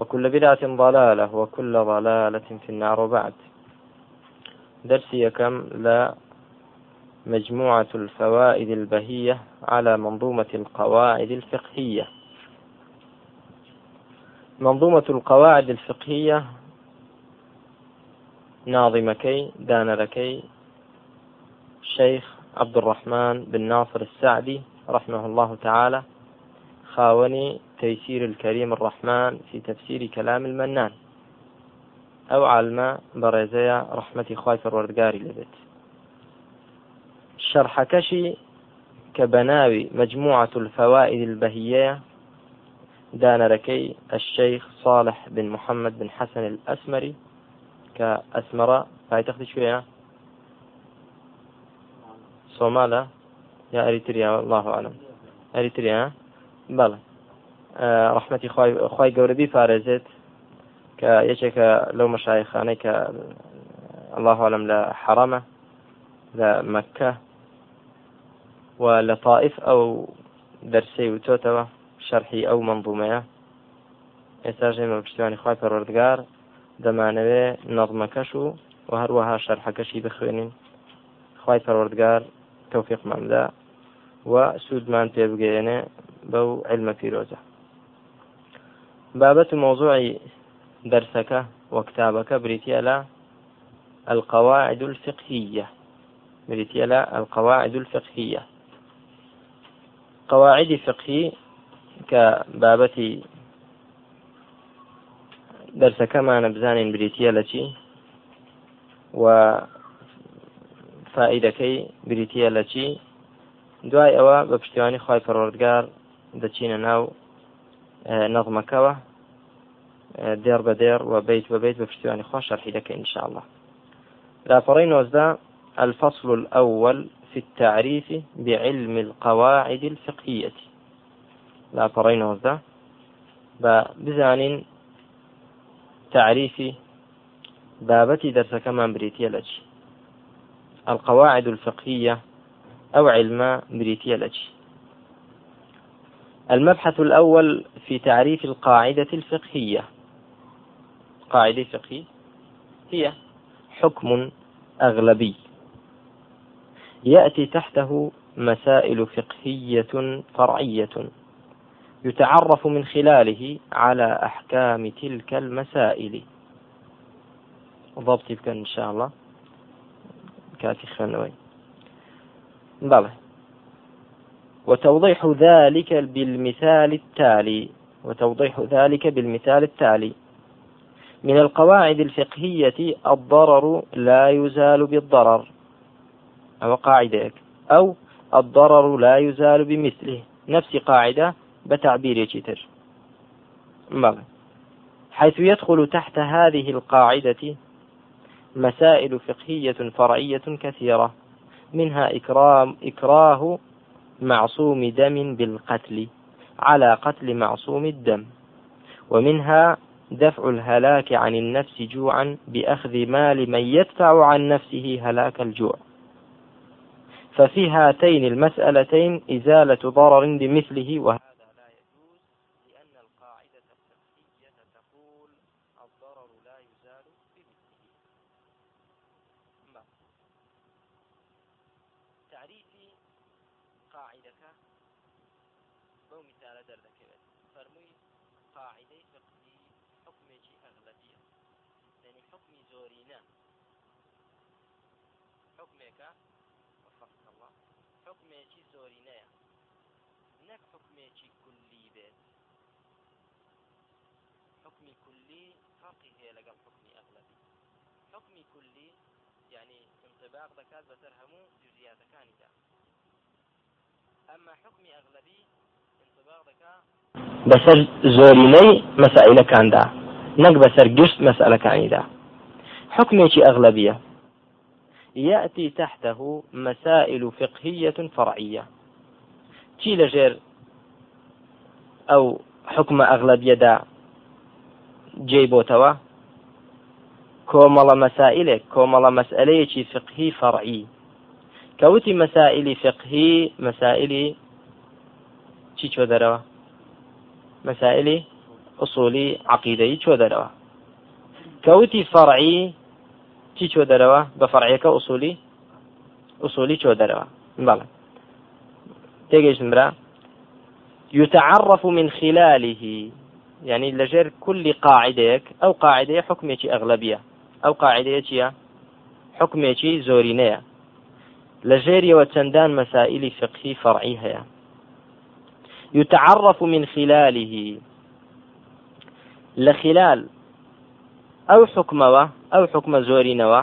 وكل بدعة ضلالة وكل ضلالة في النار وبعد. درسي كم لا مجموعة الفوائد البهية على منظومة القواعد الفقهية. منظومة القواعد الفقهية ناظمكي دانركي الشيخ عبد الرحمن بن ناصر السعدي رحمه الله تعالى خاوني تيسير الكريم الرحمن في تفسير كلام المنان. أو علم برزية رحمة خوايف الوردقاري لبت شرح كشي كبناوي مجموعة الفوائد البهية. دان ركي الشيخ صالح بن محمد بن حسن الأسمري. كأسمرة. هاي تاخذ شوية؟ صومالا يا أريتريا والله أعلم. أريتريا بلى. خواي خواي گەورەبی پارێزێت کە یەکێکە لەو مەشایخانەی کە الله أعلم لە حرەمە لە مەکە و لە طائف ئەو دەرسەی وتۆتەوە شەرحی ئەو منظومەیە ئێستا ژێمە پشتیوانی خی پەروەردگار دەمانەوێ نەظمەکەش و و هەروەها شەرحەکەشی بخوێنین. خی پەروەردگار تەوفیقماندا و سوودمان پێ بگەێنێ بەو علمە پیرۆزە. بابەت مۆزوعی دەرسەکە وەکتابەکە بریتە لە القواعد الفقهية بریتە لە القواعد الفقهية قواعدی فقهی کە بابەتی دەرسەکەمانە بزانین بریتە لە چی و فائیدەکەی بریتە لە چی. دوای ئەوە بە پشتیوانی خی پەڕۆردگار دەچینە ناو نەظمەکەەوە دێر بە دێر و بيت بەبیت بە پشتیوانی خۆ شەرحی دەکەین إنشاء لاپەڕی نۆزدا الفصل الأول في التعريف بعلم القواعد الفقهية. لا فرين وزا بزان تعريف بابتي درس كمان بريتيا لجي. القواعد الفقهية أو علم بريتيا لجي. المبحث الأول في تعريف القاعدة الفقهية. قاعدة فقهية هي حكم أغلبي. يأتي تحته مسائل فقهية فرعية يتعرف من خلاله على أحكام تلك المسائل. ضبط إن شاء الله. كافي خنوي بلى وتوضيح ذلك بالمثال التالي وتوضيح ذلك بالمثال التالي. من القواعد الفقهية الضرر لا يزال بالضرر. أو قاعدة. أو الضرر لا يزال بمثله. نفس قاعدة بتعبير يتر حيث يدخل تحت هذه القاعدة مسائل فقهية فرعية كثيرة. منها إكرام إكراه معصوم دم بالقتل على قتل معصوم الدم. ومنها دفع الهلاك عن النفس جوعا بأخذ مال من يدفع عن نفسه هلاك الجوع. ففي هاتين المسألتين إزالة ضرر بمثله وهذا انطباق دەکات بەسەر هەموو جزئیاتەکانیدا ئەمما حکمی ئەغلبی بەسەر زۆرینەی مەسائلەکاندا نەک بەسەر گشت مەسئلەکانیدا حكمێکی ئەغلبیە يأتي تحته مسائل فقهية فرعية. چی لەژێر ئەو حکمە ئەغلبیەدا جێی بۆتەوە. کۆمەڵە مەسائلێک کۆمەڵە مەسئلەیەکی فقهی فەڕعی. کەوتی مەسائلی فقهی مەسائلی چی چۆ دەرەوە؟ مەسائلی ئوسولی عقیدەی چۆ دەرەوە؟ کەوتی فەڕعی چی چۆ دەرەوە؟ بە فەرعیەکە ئوسولی ئوسولی چۆ دەرەوە؟ بەڵێ. تێگەیشتم برا. يتعرف من خلاله يعني لجر كل قاعدة أو قاعدة حكمة أغلبية أو قاعدة حكمة زورينية لجيري وتندان مسائل فقهي فرعي هيا يتعرف من خلاله. لخلال ئەو حکمەوە ئەو حکمە زۆرینەوە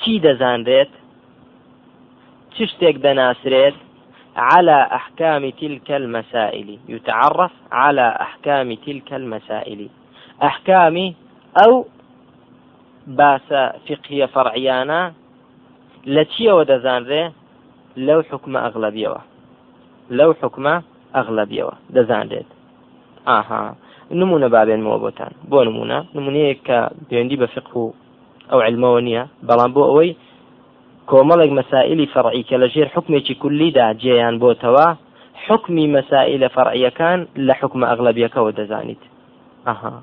چی دەزانرێت چ شتێک دەناسرێت؟ على أحكام تلك المسائل. يتعرف على أحكام تلك المسائل. أحكام أو باس فقهية فرعيانا. لتشي ودزانري لو حكم أغلبية لو حكم أغلبية دزانريت آها. نمونە بابێنمەوە بۆتان بۆ نمونە نمونەیە کە پەیوەندی بە فقه و ئەو علمەوە کۆمەڵێک مەسائلی فەڕعی کە لە ژێر حکمێکی کولیدا جێیان بۆتەوە حکمی مەسائلە فەرعیەکان لە حکمە ئەغلبیەکەەوە دەزانیت. ئەها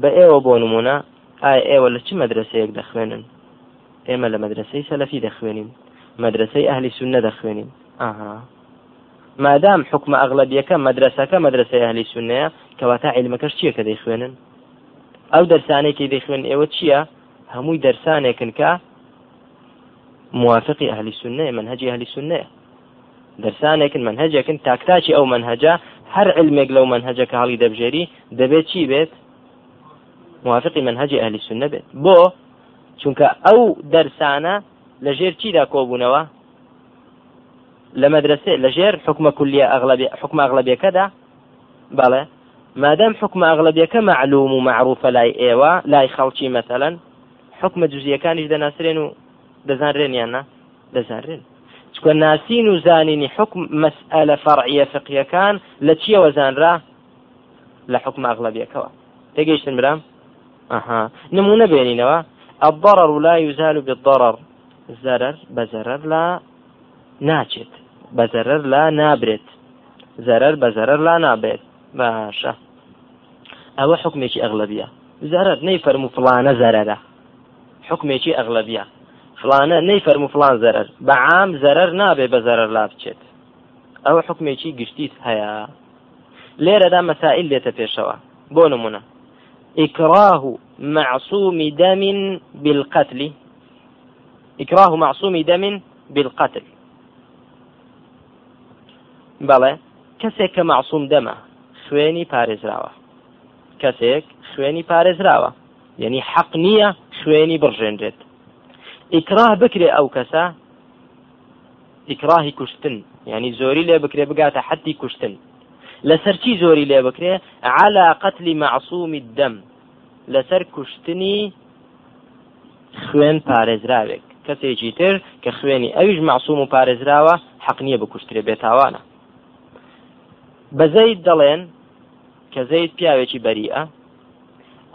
بە ئێوە بۆ نمونە ئایا ئێوە لە چ مەدرسەیەک دەخوێنن؟ ئێمە لە مەدرسەی سەلەفی دەخوێنین. مەدرسەی ئەهلی سونە دەخوێنین. ئاها. مادام حکم ئەغلبیەکە مەدرسەکە مەدرسە ئەهلی سونەیە کەواتە عیلمەکەش چییە کە دەیخوێنن؟ ئەو دەرسانێکی دەیخوێن ئێوە چییە؟ هەمووی دەرسانێکن کە موافقی ئەهلی سنەیە منهجی ئەهلی سنەیە دەرسانێکن منهجەکن تاکتاچی ئەو منهجە هەر علمێک لەو منهجەکە هەڵی دەبژێری دەبێت چی بێت؟ موافقی منهجی ئەهلی سنە بێت. بۆ چونکە ئەو دەرسانە لەژێر چیدا کۆبوونەوە؟ لە مەدرسێ لەژێر حکومە کولیە حکومە ئەغلبیەکەدا؟ بەڵێ. مادام حکم ئەغلبیەکە معلوم و معروفە لای ئێوە لای خەڵکی مەسەلەن حکمە جوزیەکانیش دەناسرێن و دەزانرێنیاننا دەزانرێن. چکە ناسین و زانینی حکم مەسئلە فەرعیە فقیەکان لە چیەوە زانرا؟ لە حکم ئەغلبیەکەوە تێگەیشتن برام؟ ئەها نمونە بێنینەوە. الضرر لا يزال بالضرر. زرر بزرر لا ناچێت. بەزەرەر لا نابرێت. زەرەر بە زەرەر لا نابێت. باشە. ئەوە حکمێکی ئەغلبیە زەرەر نەیفەرمو فلانە زەرەرە. حکمێکی ئەغلبیە فلانە نەیفەرمو فلان زەرەر. بەعام زەرەر نابێ بە زەرەر لا بچێت. ئەوە حکمێکی گشتیت هەیە. لێرەدا مەسائل لێتە پێشەوە. بۆ نمونە. إكراه معصوم دم بالقتل. إكراه معصوم دم بالقتل. بەڵێ کەسێک کە معسووم دەمە خوێنی پارێزراوە. کەسێک خوێنی پارێزراوە. یعنی حەق نییە خوێنی بڕژێنرێت ئیکراه بکرێ ئەو کەسە ئیکراهی کوشتن. یعنی زۆری لێ بکرێ بگاتە حدی کوشتن. لەسەر چی زۆری لێ بکرێ؟ على قتل معصومی دەم لەسەر کوشتنی خوێن پارێزراوێک. کەسێکی تر کە خوێنی ئەویش معسووم و پارێزراوە حەق نییە بکوشترێ بێتاوانە. بە زەید دەڵێن کە زەید پیاوێکی بەریئە.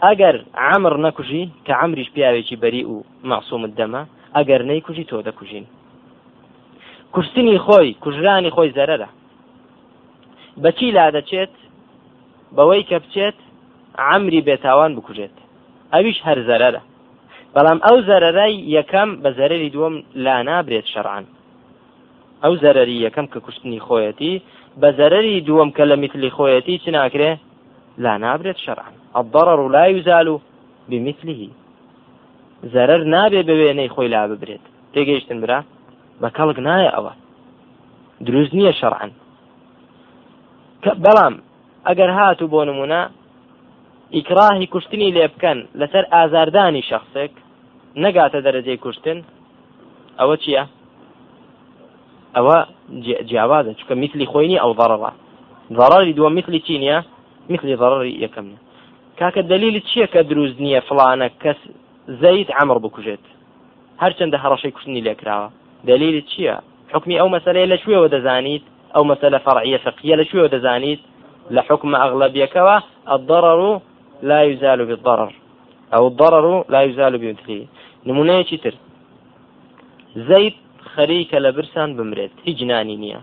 ئەگەر عمر نەکوژی کە عمریش پیاوێکی بەری و مەعسوومت دەمە ئەگەر نەی کوژی تۆ دەکوژین. کوشتنی خۆی کوژرانی خۆی زەرەرە. بەچی لا دەچێت؟ بەوەی کە بچێت عمری بێتاوان بکوژێت. ئەویش هەر زەرەرە. بەڵام ئەو زەرەرای یەکەم بە زەرری دووەم لا نابرێت شەرعان ئەو زەرری یەکەم کە کوشتنی خۆیەتی بە زەرری دووەم کە لە میتلی خۆیەتی چ ناکرێ لا نابرێت شەرعان الضرر لا يزال بمثله. زەرەر نابێ بە وێنەی خۆی لا ببرێت. تێگەیشتن برا؟ بە کەڵک نایە ئەوە. دروست نییە شەرعان بەڵام ئەگەر هاتوو بۆ نمونە ئیکراهی کوشتنی لێ بکەن لەسەر ئازاردانی شخصێک نەگاتە دەرەجەی کوشتن. ئەوە چییە؟ ئەوە جیاوازە چکە میسلی خۆینی ئەو ضرڕە. ضرری دووە مثلی چی نییە؟ مثلی ضرری یەکەم نیە کاکە دلیلی چییە کە دروست نییە فلانە کەس زەید عمر بکوژێت؟ هەرچەندە هەڕەشەی کوشتنی لێکراوە دلیلی چییە؟ حکمی ئەو مەسلەیە لە شوێوە دەزانیت ئەو مەسلە فەرعیە فقیە لە شوێوە دەزانیت لە حکم ئەغلبیەکەوە الضرر لا يزال بالضرر. أو الضرر لا يزال بمثله. نمونەیەکی تر؟ زەید خەریکە لە برسان بمرێت هیچ نانی نییە.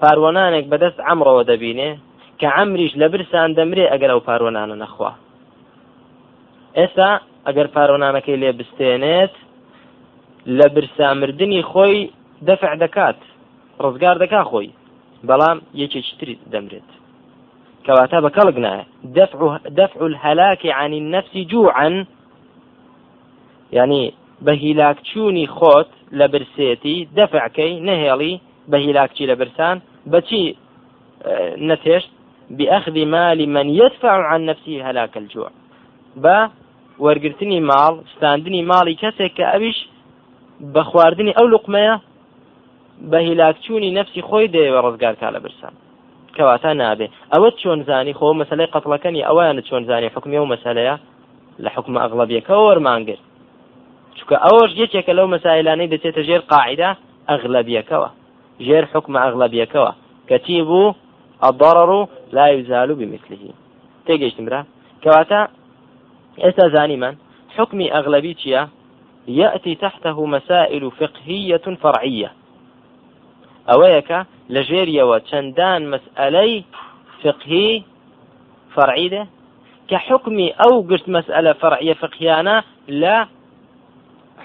پاروەنانێک بەدەست ئەمڕەوە دەبینێ کە ئەمریش لە برسان دەمرێ ئەگەر ئەو پارۆنانە نەخوا. ئێستا ئەگەر پارۆنانەکەی لێ بستێنێت لە برسامردنی خۆی دەفع دەکات ڕزگار دەکا خۆی بەڵام یەکێکتری دەمرێت. کەواتە بە کەڵک نایە. دەفع هەلاکی عنی نەفسی جوعن ینی بە هیلاکچوونی خۆت لە برسێتی دەفعکەی نەهێڵی بە هیلاکچی لە برسان بەچی نەتێشت؟ بأخذ مال من يدفع عن نفسه هلاك الجوع. با وەرگرتنی ماڵ ستاندنی ماڵی کەسێک کە ئەویش بە خواردنی ئەو لقمەیە بە هیلاکچوونی نفسی خۆی دەیەوە ڕزگار کا لە برسان. کەواتە نابێ. ئەوە چۆن زانی خۆ مەسلەی قەتڵەکەنی ئەویانە چۆن زانی حکمی و مەسلەیە؟ لە حکومە ئەغڵبیەکەەوە وەرمانگرت. چکە ئەوەش یەکێکە لەو مەسایلانەی دەچێتە ژێر قاعدە ئەغلبیەکەوە ژێر حکمە ئەغلبیەکەوە کەتی بوو؟ الضرر لا يزال بمثله. تێگەشتم برا کەواتە ئێستا زانیمان حکمی ئەغلبی چییە؟ يأتي تحته مسائل فقهية فرعية أويك لجيريا وشندان مسألي فقهي فرعي ده كحكم أو قشت مسألة فرعية فقهيانا لا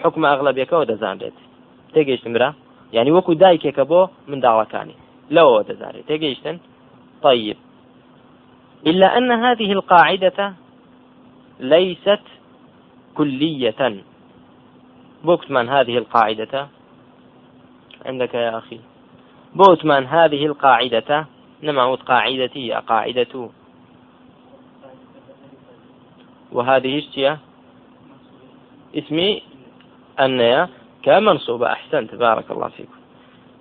حكم أغلبيك ودزان ريت تيجيشت مرا؟ يعني وكو دايكك بو من دعوة كاني لو دزان ريت تيجيشتن طيب إلا أن هذه القاعدة ليست كلية. بوكتمان هذه القاعدة. عندك يا أخي. بوتمان هذه القاعدة. نمعود قاعدتي قاعدة. وهذه اشتيا اسمي أنيا. كمنصوبة أحسنت. بارك الله فيكم.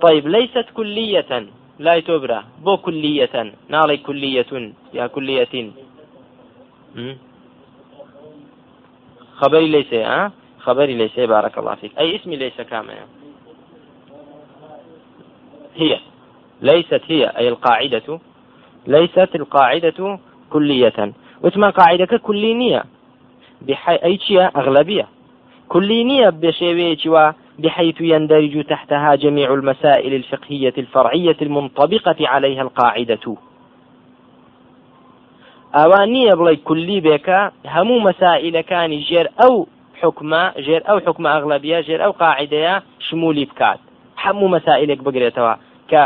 طيب ليست كلية. لا تبرى بو كلية. نالي كلية. يا كلية. خبري ليس ها؟ خبري ليس. بارك الله فيك. أي اسمي ليس كامل؟ هي. ليست هي. أي القاعدة. ليست القاعدة كلية. وتما قاعدة كلينية بحي أي شيء؟ أغلبية. كلينية بشيء. بحيث يندرج تحتها جميع المسائل الفقهية الفرعية المنطبقة عليها القاعدة. ئەوان نییە بڵێ کولی بێکە هەموو مەسائلەکانی ژێر ئەو حکمە ژێر ئەو حکمە ئەغلبیە ژێر ئەو قاعدەیە شمولی بکات هەموو مەسائلێک بگرێتەوە کە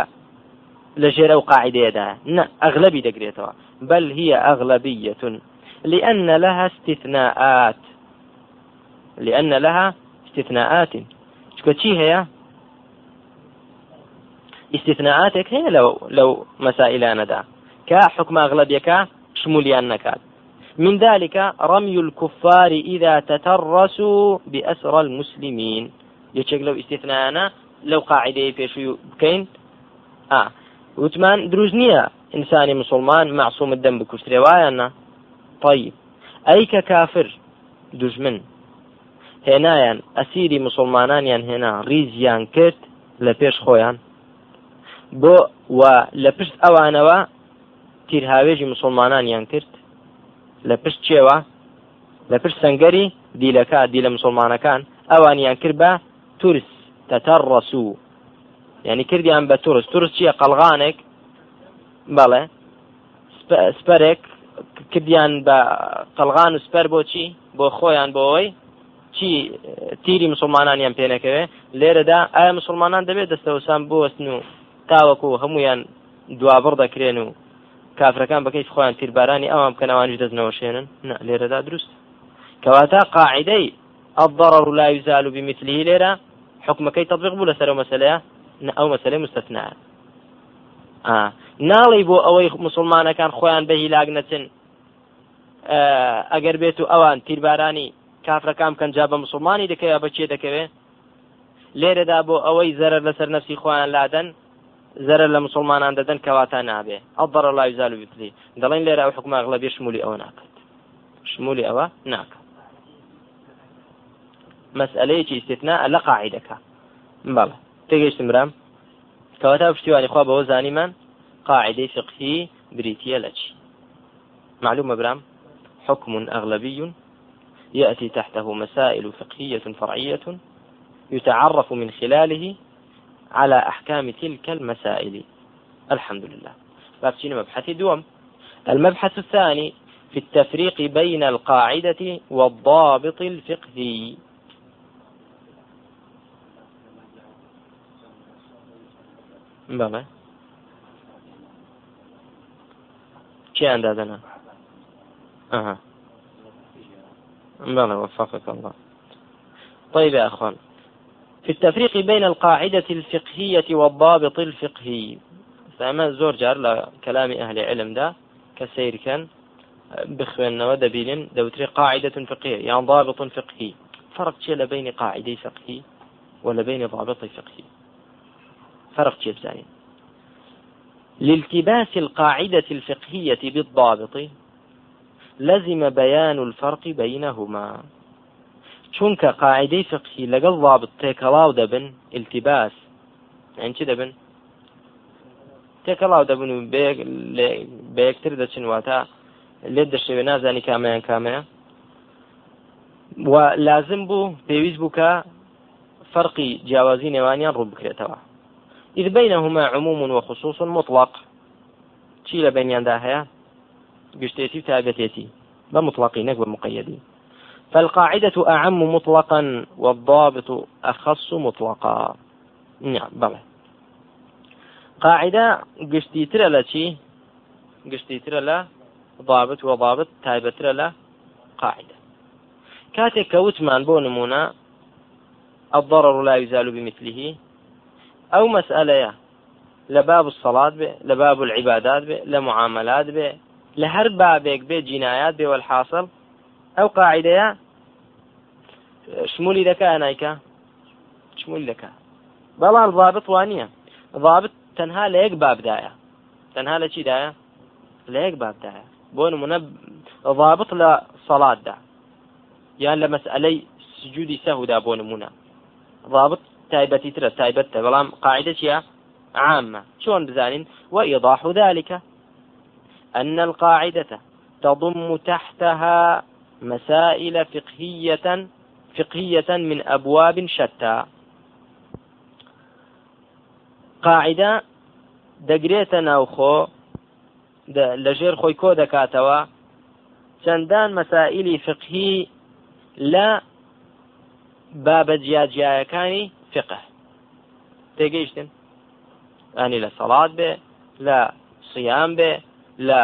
لە ژێرە و قاعدەیەدا نه ئەغلبی دەگرێتەوە بل هي أغلبية. لأن لها استثناءات. لأن لها استثناءات. استثناءاتك هي لو لو مسائل دا. كحكم أغلبيك شموليان نكات من ذلك رمي الكفار إذا تترسوا بأسرى المسلمين. يشك لو استثناءنا لو قاعدة في بكين. آه. وتمان دروز نییە ئینسانی مسلمان معصوم الدم وایەنا طيب. کە کافر دوژمن هێنایان ئەسیری مسلمانانیان هێنا ریزیان کرد لە پێش خۆیان. بۆ و لە پشت ئەوانەوە تیرهاوێژی مسلمانانیان کرد. لە پشت چێوە؟ لە پشت سنگەری دیلەکە دیلە مسلمانەکان. ئەوانیان کرد بە تورس تەتەڕەسوو یعنی کردیان بە تورس. تورس چییە؟ قەلغانێک. بەڵێ. سپەرێک. کردیان بە قەلغان و سپەر بۆچی بۆ خۆیان بۆەوەی چی تیری مسلمانانیان پێنەکەوێ لێرەدا ئایا مسلمانان دەبێت دەستەوەسان بوەستن و تاوەکو هەمویان دوابڕ دەکرێن و کافرەکان بەکەیت خۆیان تیربارانی ئەوان بکەنەوانش دەستنەوە شێنن لێرەدا دروست. کەواتە قاعدەی الضرر لا يزال بمثله لێرە حكمەکەی تطبيق بوو لەسەر مەسلەیە؟ ئەو مەسلەی مستثنا. ناڵی بۆ ئەوەی مسلمانەکان خۆیان بە هیلاک نەچن. ئەگەر بێت و ئەوان تیربارانی کافرەکان کەنجا بە مسلمانی دەکەوێت بە چێ دەکەوێت لێرەدا بۆ ئەوەی زەرەر لەسەر نفسی خۆیان لادەن زەرە لە مسلمانان دەدەن کەواتە نابێ. ئەو دەڕە لای زال و بتلی دەڵێن لێرە ئەو حکومە غڵە بێ شمولی ئەوە ناکات شمولی ئەوە ناکات مەسئلەیەکی استثنا لە قاعدەکە بەڵێ تێگەیشتم برام. کەواتە پشتیوانی خوا بەوە زانیمان قاعدەی فقهی بريتية لتشي معلومة برام؟ حكم أغلبي يأتي تحته مسائل فقهية فرعية يتعرف من خلاله على أحكام تلك المسائل. الحمد لله. بابتين مبحث دوم. المبحث الثاني في التفريق بين القاعدة والضابط الفقهي. بلى كي دادنا أها. بلى وفقك الله. طيب يا أخوان في التفريق بين القاعدة الفقهية والضابط الفقهي فأما زور جار لكلام أهل العلم ده كسير كان بخواننا ودبين دوتري قاعدة فقهية يعني ضابط فقهي. فرق شيء بين قاعدة فقهي ولا بين ضابط فقهي؟ فرق شيء بزاني. لالتباس القاعدة الفقهية بالضابط لزم بيان الفرق بينهما. چونکە قاعدەی فقهی لەگەڵ ضابط تێکەڵاو دەبن التباس. ئەن چی دەبن تێکەڵاو دەبن و بە یەکتر دەچن واتە لێ دەشێوێ نازانی کامیان کامەیە. و لازم بوو پێویست بوو کە فەرقی جیاوازی نێوانیان ڕوو بکرێتەوە. إذ بينهما عموم وخصوص مطلق. چی لە بینیاندا هەیە؟ بە مطلقی نەک بە مقيدی فالقاعدة أعم مطلقا والضابط أخص مطلقا. نعم بلى. قاعدة قشتي ترى لا شي قشتي ترى لا ضابط وضابط تايبة ترى لا قاعدة. كاتك كوتمان بو نمونا الضرر لا يزال بمثله. أو مسألة لباب الصلاة به لباب العبادات به لمعاملات به بابك به جنايات به والحاصل. ئەو قاعدەیە شمولی دەکا نایکە شمولی دەکا بەڵام ضابط وانە ضابط تەنها لە یەک بابدایە تەنها لە چیدایە لە یەک بابدایە بۆ نمونە ضابط لە سەڵاتدا یان لە مەسئلەی سجودی سەهودا بۆ نمونە ضابط تایبەتی ترە تایبەتە بەڵام قاعدة چیە عامة. شلون بزانين؟ وإيضاح ذلك. أن القاعدة تضم تحتها مسائل فقهية فقهية من أبواب شتى. قاعدة دەگرێتە ناوخۆ لەژێر خۆی کۆ دەکاتەوە چەندان مەسائلی فقهی لە بابە جیاجیایەکانی فقه. تێگەیشتن ئەنی لە سەڵات بێ لە سیام بێ لە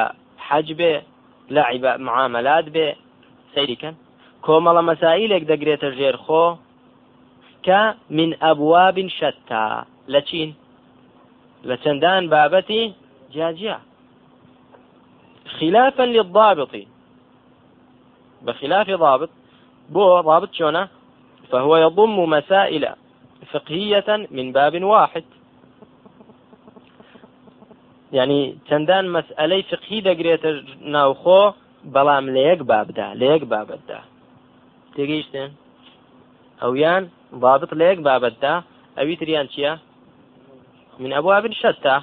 حەج بێ لە معاملات بێ سەیریکەن کۆمەڵە مەسائلێک دەگرێتە ژێرخۆ کە من ئەبواب شەتا لە چین لە چەندان بابەتی جاجیا خلافا للضابط. بخلاف ضابط. بو ضابط شونه فهو يضم مسائل فقهية من باب واحد. يعني چەندان مەسئلەی فقهی دەگرێتە ناوخۆ بەڵام لە یەک بابدا لە یەک بابەتدا تێگەیشتن ئەویان بابت لە یەک بابەتدا ئەوی تریان چییە؟ من أبواب شتى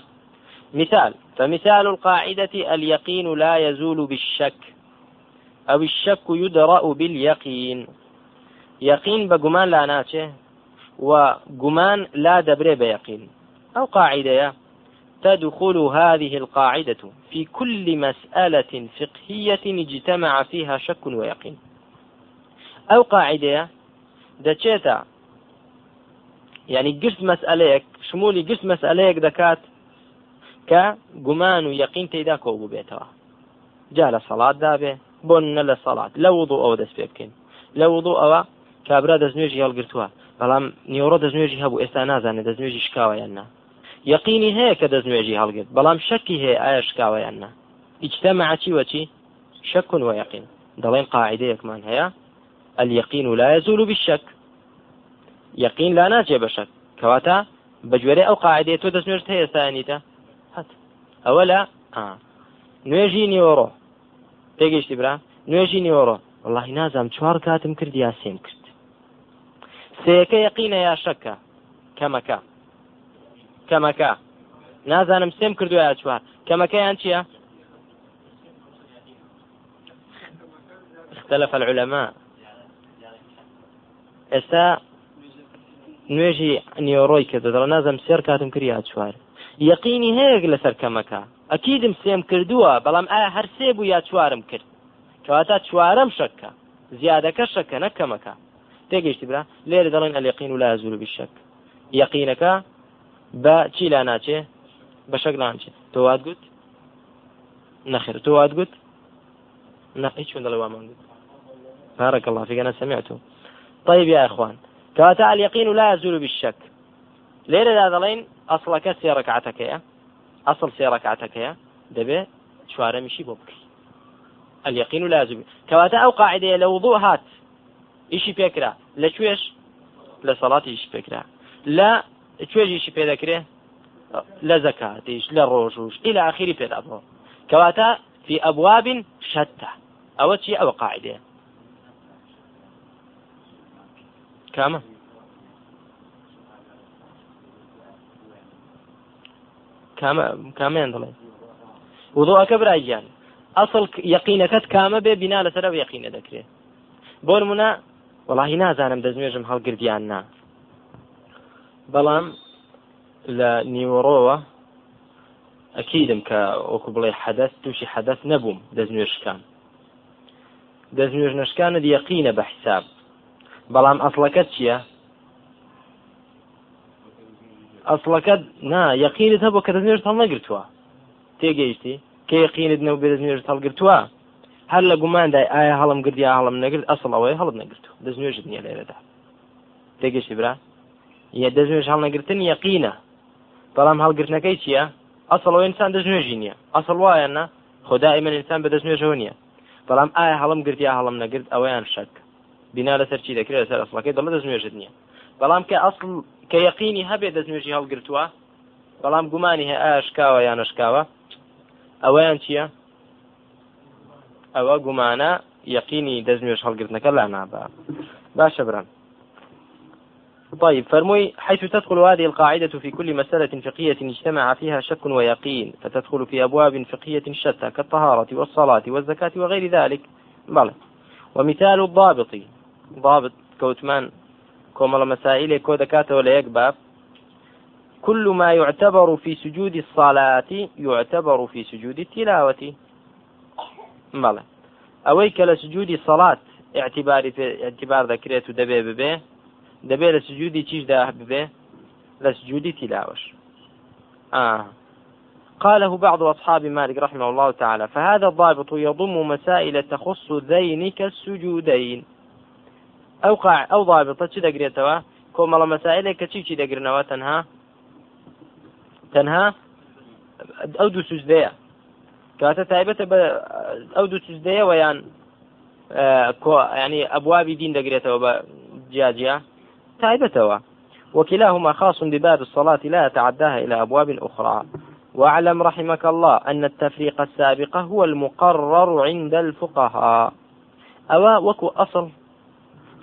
مثال فمثال القاعدة اليقين لا يزول بالشك. أو الشك يدرأ باليقين يقين بقمان لا ناچه وقمان لا دبري بيقين أو قاعدة تدخل هذه القاعدة في كل مسألة فقهية اجتمع فيها شك ويقين. أو قاعدة دەچێتە يعني گشت مەسئلەیەک شمولی گشت مەسئلەیەک دەکات کە گومان و یەقین تێدا کۆبوو بێتەوە جا لە سەڵات دابێ بۆ نە لە سەڵات لە وضوو ئەوە دەست پێ بکەین لە وضوو ئەوە کابرا دەستنوێژی هەڵگرتووە بەڵام نیۆڕۆ دەستنوێژی هەبوو ئێستا نازانێت دەستنوێژی شکاوە یاننا یقینی هەیە کە دەستنوێژی هەڵگرت. بەڵام شەکی هەیە ئایا شکاوەیاننا ئیجتەمەعچی وەچی؟ شەکن و یقین دەڵێن قاعدەیەکمان هەیە. اليقين لا يزول بالشك يقين لا ناجي بشك كواتا بجوري او قاعده تو دسمرت هي ثانيته هات اولا آه. نوێژی نیۆڕۆ. پێگەشتی برا. نوێژی نیۆڕۆ. وڵی نازام چوار کاتم کرد یا سێم کرد. سەکە یقینە یا شەکە؟ کەمەکە. کەمەکە. نازانم سێم کردو یا چوار. کەمەکەیان چییە؟ اختلف العلماء. ئێستا نوێژی نیۆڕۆی کردو. دەڵ نازم سێر کاتم کرد یا چوار. یەقینی هەیەک لەسەر کەمەکە. ئەکیدم سێم کردووە بەڵام ئایا هەر سێ بوو یا چوارم کرد؟ کەواتە چوارم شەکە زیادەکە شەکە نەکەمەکە تێگەیشتی برا. لێرە دەڵێن ئەلیقین و لا زور بشەک یەقینەکە بە چی لا ناچێ؟ بە شەک ناچێت تۆوات گوت؟ نەخێر تۆوات گوت؟ نەقی چون دەڵێ وامان گوت. بارك الله فيك أنا سمعته. طيب يا إخوان كواتا اليقين لا يزول بالشك. ليرة هذا أصلك سي ركعتك يا؟ أصل سي ركعتك يا؟ دبي شوارع مشي بوبك اليقين لا يزول. كواتا أو قاعدة لوضوء هات إيشي فكرة لشويش؟ لصلاة إيشي فكرة لا توێژی ئیشی پێ دەکرێ؟ لە زەکاتیش لە ڕۆژوش إلى آخری پێدا بۆ. کەواتە في أبواب شتى ئەوە چی؟ ئەوە قاعدێ کامە؟ کامیان دەڵێ وضوءەکە برایگیان. ئەسڵ یقینەکەت کامە بێ بینا لەسەر یقینە دەکرێت بۆ نمونە وڵی نازانم دەزمێژم هەڵگردیان نا. بەڵام لە نیوەڕۆوە ئەکیدم کە وەکو بڵێ حەدەست تووشی حەدەست نەبووم دەستنوێشکان. دەستنوێژ نشکانت یەقینە بە حساب بەڵام ئەسڵەکەت چییە؟ ئەسڵەکەت نا یەقینت هەبوو کە دەستنوێژ هەڵ نەگرتووە تێگەیشتی کە یەقینت نەو بێ دەستنوێژ هەڵگرتووە؟ هەر لە گوماندای ئایا هەڵم گردیا هەڵم نەگرت ئەسڵ ئەوەی هەڵت نەگرتو دەستنوێژت نییە لێرەدا. تێگەشتی برا؟ یە دەستنوێژ هەڵنەگرتن یەقینە بەڵام هەڵگرتنەکەی چییە؟ ئەسڵەوە ئینسان دەستنوێژی نییە. ئەسڵ وایە نە خدای من ئینسان بە دەستنوێژەوە نییە. بەڵام ئایا هەڵم گرتیا هەڵم نەگرت؟ ئەوەیان شک. بنا لەسەر چی دەکرێت؟ لەسەر ئەسڵەکەی دەڵە دەستنوێژت نییە. بەڵام کە ئەسڵ کە یەقینی هەبێت دەستنوێژی هەڵگرتووە بەڵام گومانی هەیە ئاشکاوە یان نشکاوە ئەوەیان چییە؟ ئەوە گومانە یەقینی دەستنوێژ هەڵگرتنەکە لا نابا باشە برم طيب فرموي حيث تدخل هذه القاعدة في كل مسألة فقهية اجتمع فيها شك ويقين فتدخل في أبواب فقهية شتى كالطهارة والصلاة والزكاة وغير ذلك. بلى. ومثال الضابط ضابط كوتمان كومل مسائل كو دكاته ولا يكباب كل ما يعتبر في سجود الصلاة يعتبر في سجود التلاوة. بلى. أويك لسجود الصلاة اعتبار اعتبار ذكريت دبي ببي. دەبێت لە سجودی چیشدا ببێ لە سجودی تلاوش. آه. قاله بعض أصحاب مالك رحمه الله تعالى فهذا الضابط يضم مسائل تخص ذين كالسجودين أو قاع أو ضابطة چی دەگرێتەوە؟ کۆمەڵە مەسائلێک کە چی چی دەگرنەوە؟ تەنها؟ تەنها؟ ئەو دوو سوزدەیە. کاتە تایبەتە بە ئەو دوو سوزدەیە ویان ینی ئەبوابی دین دەگرێتەوە بە جیاجیا تایبەتەوە وكلاهما خاص بباب الصلاة لا يتعداها إلى أبواب أخرى. وأعلم رحمك الله أن التفريق السابق هو المقرر عند الفقهاء. أو وكو أصل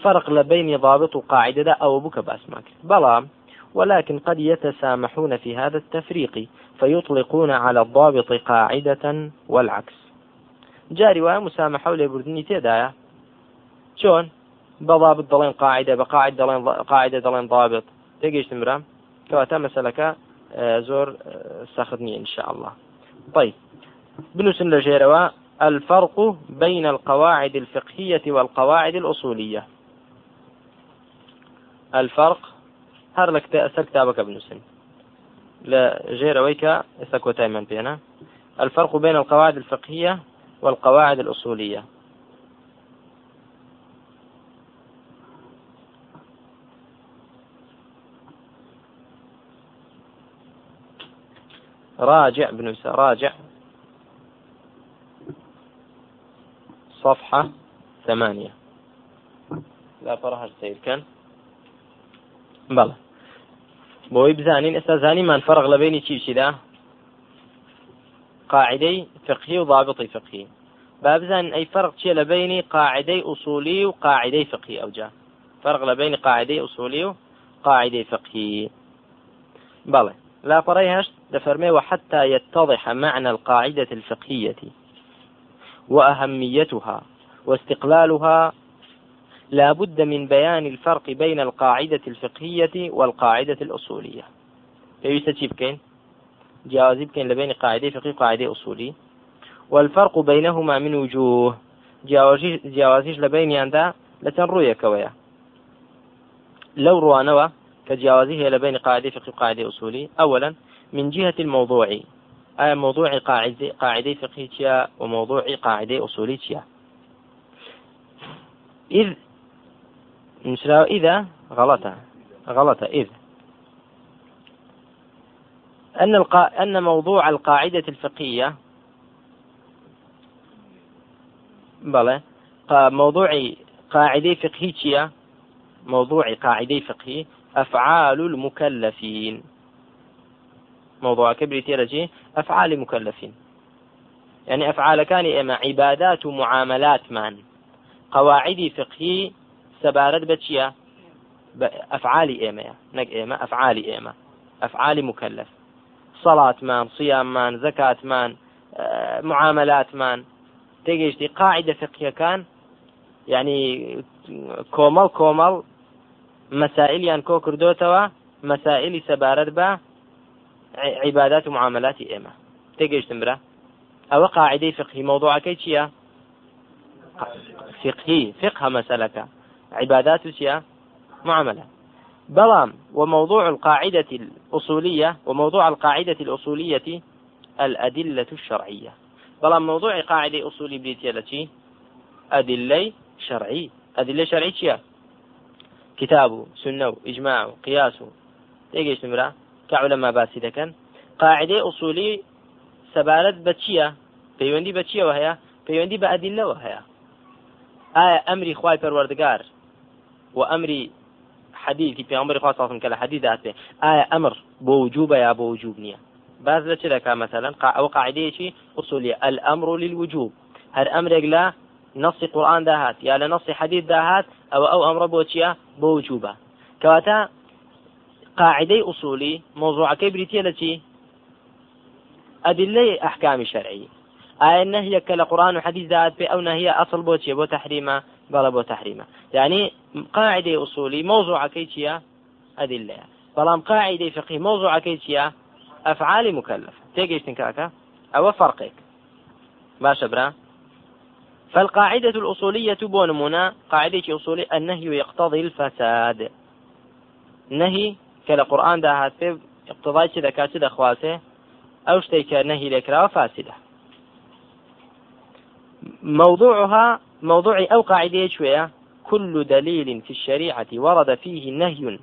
فرق لبين ضابط قاعدة أو بك بأسماك. بلام ولكن قد يتسامحون في هذا التفريق فيطلقون على الضابط قاعدة والعكس. جاري ومسامحة لبردني تدايا شون؟ بضابط دەڵێن قاعدە بە قاعد دەڵێن قاعدە دەڵێن ضابط. تێگەیشتم برام کەواتە مەسلەکە زۆر سەخت نیە إن شاء الله. طيب. بنووسن لە ژێرەوە الفرق بين القواعد الفقهية والقواعد الأصولية. الفرق ئەسەر کتابەکە بنووسن لە ژێرەوەی کە ئێستا کۆتای من پێێنە الفرق بين القواعد الفقهية والقواعد الأصولية. راجع ابن راجع. صفحة ثمانية. لا فرح السير كان؟ بلى. بۆی بزانین ئێستا زانیمان فەرق لە بینی چی چیدا؟ قاعدەی فقهی و ضابطی فقهی. با بزانین ئەی فەرق چیە لە بینی قاعدەی ئوسولی و قاعدەی فقهی ئەوجا فرق لە بینی قاعدەی ئوسولی و قاعدەی فقهی. بەڵێ لا هشت دفرمي وحتى يتضح معنى القاعدة الفقهية وأهميتها واستقلالها لا بد من بيان الفرق بين القاعدة الفقهية والقاعدة الأصولية. يستجيب كين؟ جوازي بكين لبين قاعدة فقهية وقاعدة أصولي والفرق بينهما من وجوه. جوازيش لبين ياندا لتنروية كويا. لو كجوازي هي لبين قاعدة فقهية وقاعدة أصولي أولا من جهة الموضوع أي موضوع قاعدة قاعدة فقهية وموضوع قاعدة أصولية إذ نشرا إذا غلط غلط إذ. أن القا... أن موضوع القاعدة الفقهية بلى موضوع قاعدة فقهية موضوع قاعدة فقهي أفعال المكلفين. موضوع كبري تيرجي أفعال مكلفين. يعني أفعال كان إما عبادات ومعاملات مان. قواعد فقهي سبارت بچيا أفعال إيما نك إيما أفعال إيما أفعال مكلف. صلاة مان صيام مان زكاة مان آه، معاملات مان. تيجي قاعدة فقهية كان يعني كومل كومل مسائل کۆ کردوتەوە مەسائلی سەبارەت بە عیبادات و معاملاتی ئێمە برا؟ ئەوە قاعدەی فقهی موضوعەکەی چییە فقهي. فقه مسألة عبادات وشيا معاملة. بلام. وموضوع القاعدة الأصولية وموضوع القاعدة الأصولية الأدلة الشرعية. بلام موضوع قاعدة أصولي بريتيا أدلة شرعي. أدلة شرعية كتاب سنة إجماع قياس. و كعلماء باسي دكن قاعدة أصولي سبارت بچية پەیوەندی بە چیەوە هەیە پەیوەندی بە ئەدیلەوە هەیە ئایا ئەمری خوای پەروەردگار و ئەمری حديثي في عمر خاصة صلى كلا حديث ذاته آية أمر بوجوب يا بوجوب نية باز لك مثلا؟ أو قاعدة شيء أصولية. الأمر للوجوب. هر أمرك لا نص لە نصی حەدید داهات ئەوە ئەو ئەمڕە بۆ چییە بۆ وجوبە کەواتە قاعدەی ئوسولی مۆزوعەکەی بریتە لە چی ئەدلەی ئەحکامی شەرعی ئایا نهیەکە لە قورآن و حەدیث داهات پێ ئەو نهیە ئەسڵ بۆ چیە بۆ تحریمە بەڵە بۆ تحریمە يعني قاعدة أصولي موضوع كيتشيا أدلة. بەڵام قاعدة فقهي موضوع كيتشيا أفعال مكلف تيجي تنكاكا؟ أو فرقك. باشا برا. فالقاعدة الأصولية بونمونا قاعدة أصولية النهي يقتضي الفساد. نهي كلا قرآن ده هاتف اقتضاي كذا كاسد خواسه أو شتيك نهي لكرا فاسدة. موضوعها موضوع أو قاعدة شوية كل دليل في الشريعة ورد فيه نهي.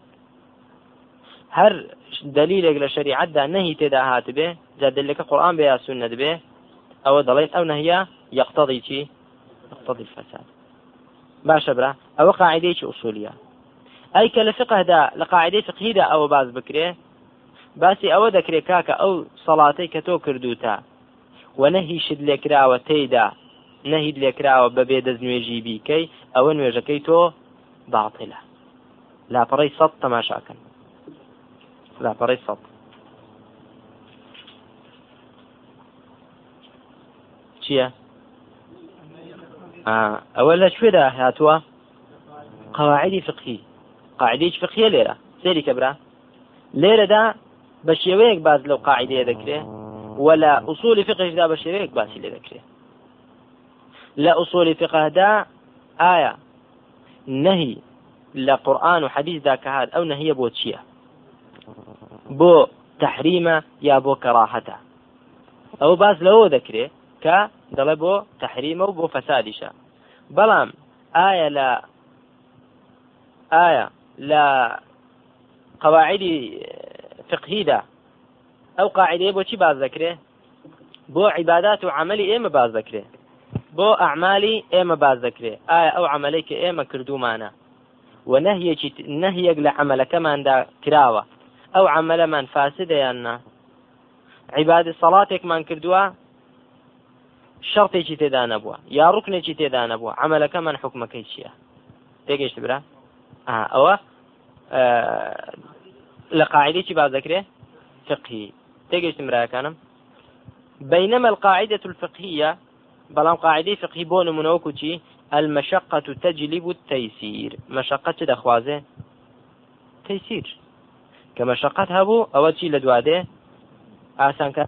هر دليل لشريعة ده نهي تداهات به جاد لك قرآن بها سنة به أو دليل أو نهي يقتضي شيء يقتضي الفساد. باشە برا ئەوە قاعدەیەکی ئوسولیە ئەی کە لە فقهدا لە قاعدەی فقهیدا ئەوە باز بکرێ باسی ئەوە دەکرێت کاکە ئەو سەڵاتەی کە تۆ کردوتە. و نەهیشت لێکراوە تێیدا نەهید لێکراوە بەبێ دەستنوێژی بیکەی ئەوە نوێژەکەی تۆ باڵتیلە لاپەڕی سەد تەماشاکەن. لاپەڕی سەد. چییە؟ ئەوە لە کوێدا هاتووە؟ قواعدی فقهی. قاعدەیەک فقهیە لێرە. سێری کەبرا لێرەدا بە شێوەیەک باز لەو قاعدەیە دەکرێت ولا ئوسولی فقهشدا بە شێوەیەک باسی لێ دەکرێت لە ئوسولی فقهدا ئایا نهی لە قورآن و حەدیثدا کە هات ئەو نهیە بۆ چییە؟ بۆ تحریمە یا بۆ کەڕاحەتە ئەو باز لەوە دەکرێت کە دەڵێ بۆ تحریمە و بۆ فەسادیشە. بەڵام ئایا لە ئایا لە قواعدی فقهیدا ئەو قاعدەیە بۆچی باز دەکرێ بۆ عیبادات و عملی ئێمە باز دەکرێ بۆ ئەعمالی ئێمە باز دەکرێ ئایا ئەو عملەی کە ئێمە کردومانە و نەهیەکی نەهیەک لە عملەکەماندا کراوە ئەو عملەمان فاسدەیان نا عیبادی سەڵاتێکمان کردووە شەڕتێکی تێدا نەبووە یا ڕوکنێکی تێدا نەبووە عملەکەمان حکومەکەی چییە تێگەشت برا ئەوە لە قاعدێکی باز دەکرێ فقی تێگەشتم راکانم بينما القاعدة الفقهية بلام قاعدة فقهي بون منوكوشي المشقة تجلب التيسير. مشقة دخوازة تيسير. كمشقة هبو أوتي لدواده آسان كان